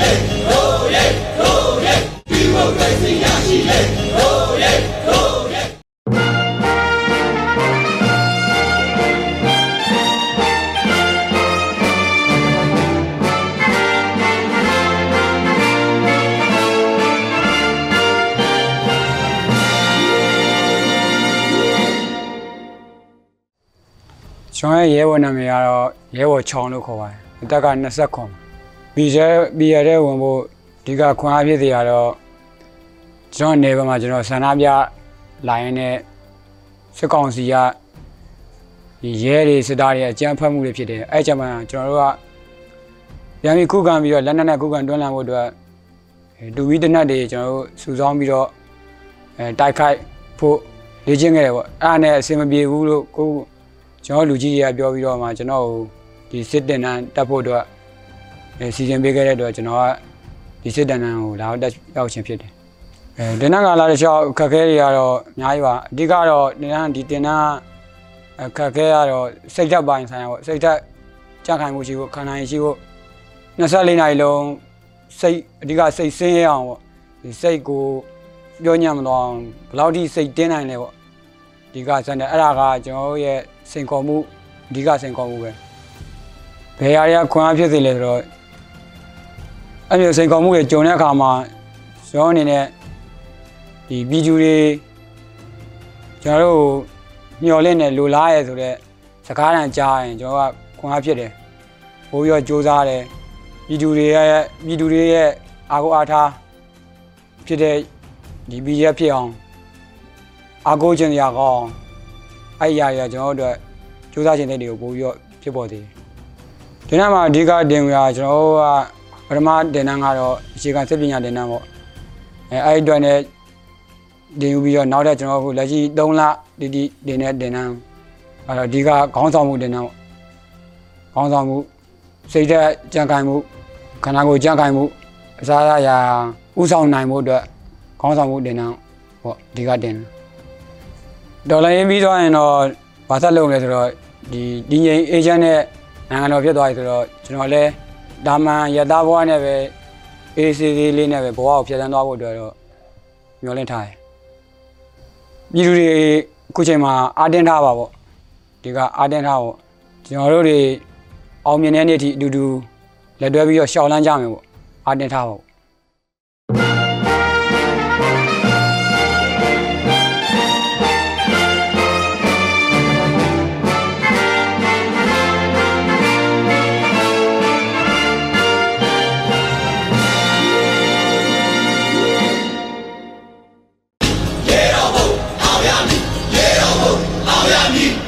လေဟိုးရဲဟိုးရဲဒီမိုကရေစီရရှိလေဟိုးရဲဟိုးရဲကျွန်တော်ရဲ့ရဲဘော်နာမည်ကတော့ရဲဘော်ချောင်းလို့ခေါ်ပါတယ်အသက်က20 ခွန်ပြီးရဲပြီးရတဲ့ဝင်ဖို့ဒီကခွန်အားဖြစ်စီကတော့ကျွန်တော်နေဘက်မှာကျွန်တော်ဆန္ဒပြလာရင်နဲ့စစ်ကောင်စီကဒီရဲတွေစစ်သားတွေအကြမ်းဖက်မှုတွေဖြစ်တယ်အဲ့ကြမှာကျွန်တော်တို့ကပြန်ပြီးခုခံပြီးတော့လက်နက်နဲ့ခုခံတွန်းလှန်ဖို့အတွက်အဲတူဝီတနတ်တွေကျွန်တော်တို့စုဆောင်းပြီးတော့အဲတိုက်ခိုက်ဖို့လေ့ကျင့်ခဲ့တယ်ပေါ့အဲ့ဒါနဲ့အဆင်မပြေဘူးလို့ကိုယ်ကျွန်တော်လူကြီးတွေကပြောပြီးတော့မှကျွန်တော်ကိုဒီစစ်တင်တန်းတက်ဖို့အတွက် အဲစီစဉ်ပေးခဲ့တဲ့အတွက်ကျွန်တော်ကဒီစစ်တင်တန်းကိုလာရောက်တက်ရောက်ခြင်းဖြစ်တယ်။အဲတင်တန်းကလာတဲ့ချောက်ခက်ခဲတွေကတော့အများကြီးပါအဓိကတော့တင်တန်းဒီတင်တန်းအခက်ခဲကတော့စိတ်ဓာတ်ပိုင်းဆိုင်ရာပေါ့စိတ်ဓာတ်ကြခိုင်မှုရှိဖို့ခန္ဓာရည်ရှိဖို့24နာရီလုံးစိတ်အဓိကစိတ်ဆင်းရဲအောင်ပေါ့ဒီစိတ်ကိုပြောညံ့မလို့အောင်ဘယ်လောက်ထိစိတ်တင်းနိုင်လဲပေါ့ဒီကစတဲ့အဲ့ဒါကကျွန်တော်တို့ရဲ့စိန်ခေါ်မှုအဓိကစိန်ခေါ်မှုပဲဘယ်ဟာတွေကခွန်အားဖြစ်စေလဲဆိုတော့ အဲ့မျိုးစိန်ခေါ်မှုတွေကြုံတဲ့အခါမှာကျွန်တော်အနေနဲ့ဒီဗီဒီယိုတွေကျွန်တော်တို့မျှော်လင့်နေလိုလားရဲဆိုတော့စကားတန်ကြားရင်ကျွန်တော်ကခွန်အားဖြစ်တယ်ဘိုးရောစူးစားတယ်ဗီဒီယိုတွေရဲ့ဗီဒီယိုတွေရဲ့အာကိုအားထားဖြစ်တဲ့ဒီဗီဒီယိုဖြစ်အောင်အားကိုးခြင်းရကောင်းအဲ့ရရကျွန်တော်တို့အတွက်စူးစမ်းခြင်းတွေကိုပို့ပြီးတော့ဖြစ်ပေါ်သေးတယ်။ဒီနေ့မှာအဓိကတင်ပြကျွန်တော်တို့က ပထမတင်တန်းကတော့အခြေခံစစ်ပညာတင်တန်းပေါ့။အဲအဲ့ဒီအတွက်နဲ့တင်ယူပြီးတော့နောက်ထပ်ကျွန်တော်အခုလက်ရှိ3လဒီဒီတင်တဲ့တင်တန်းအဲ့တော့အဓိကခေါင်းဆောင်မှုတင်တန်းပေါ့။ခေါင်းဆောင်မှုစိတ်ဓာတ်ကြံ့ခိုင်မှုခန္ဓာကိုယ်ကြံ့ခိုင်မှုအစားအစာရာဥဆောင်နိုင်မှုအတွက်ခေါင်းဆောင်မှုတင်တန်းပေါ့အဓိကတင်တန်းဒေါ်လာရင်းပြီးသွားရင်တော့ဘာသက်လုပ်လဲဆိုတော့ဒီဒီငိမ်အေဂျင့်နဲ့နိုင်ငံတော်ဖြစ်သွားပြီဆိုတော့ကျွန်တော်လည်း ဒါမှန်ရတာဘဝနဲ့ပဲအေးစီစီလေးနဲ့ပဲဘဝကိုဖျက်ဆီးသွားဖို့အတွက်တော့မျှော်လင့်ထားတယ်ပြည်သူတွေအခုချိန်မှာအာတင်းထားပါပေါ့ဒီကအာတင်းထားပေါ့ကျွန်တော်တို့တွေအောင်မြင်တဲ့နေ့အထိအတူတူလက်တွဲပြီးတော့ရှောက်လန်းကြမယ်ပေါ့အာတင်းထားပါပေါ့ ရေတော်ဘုံ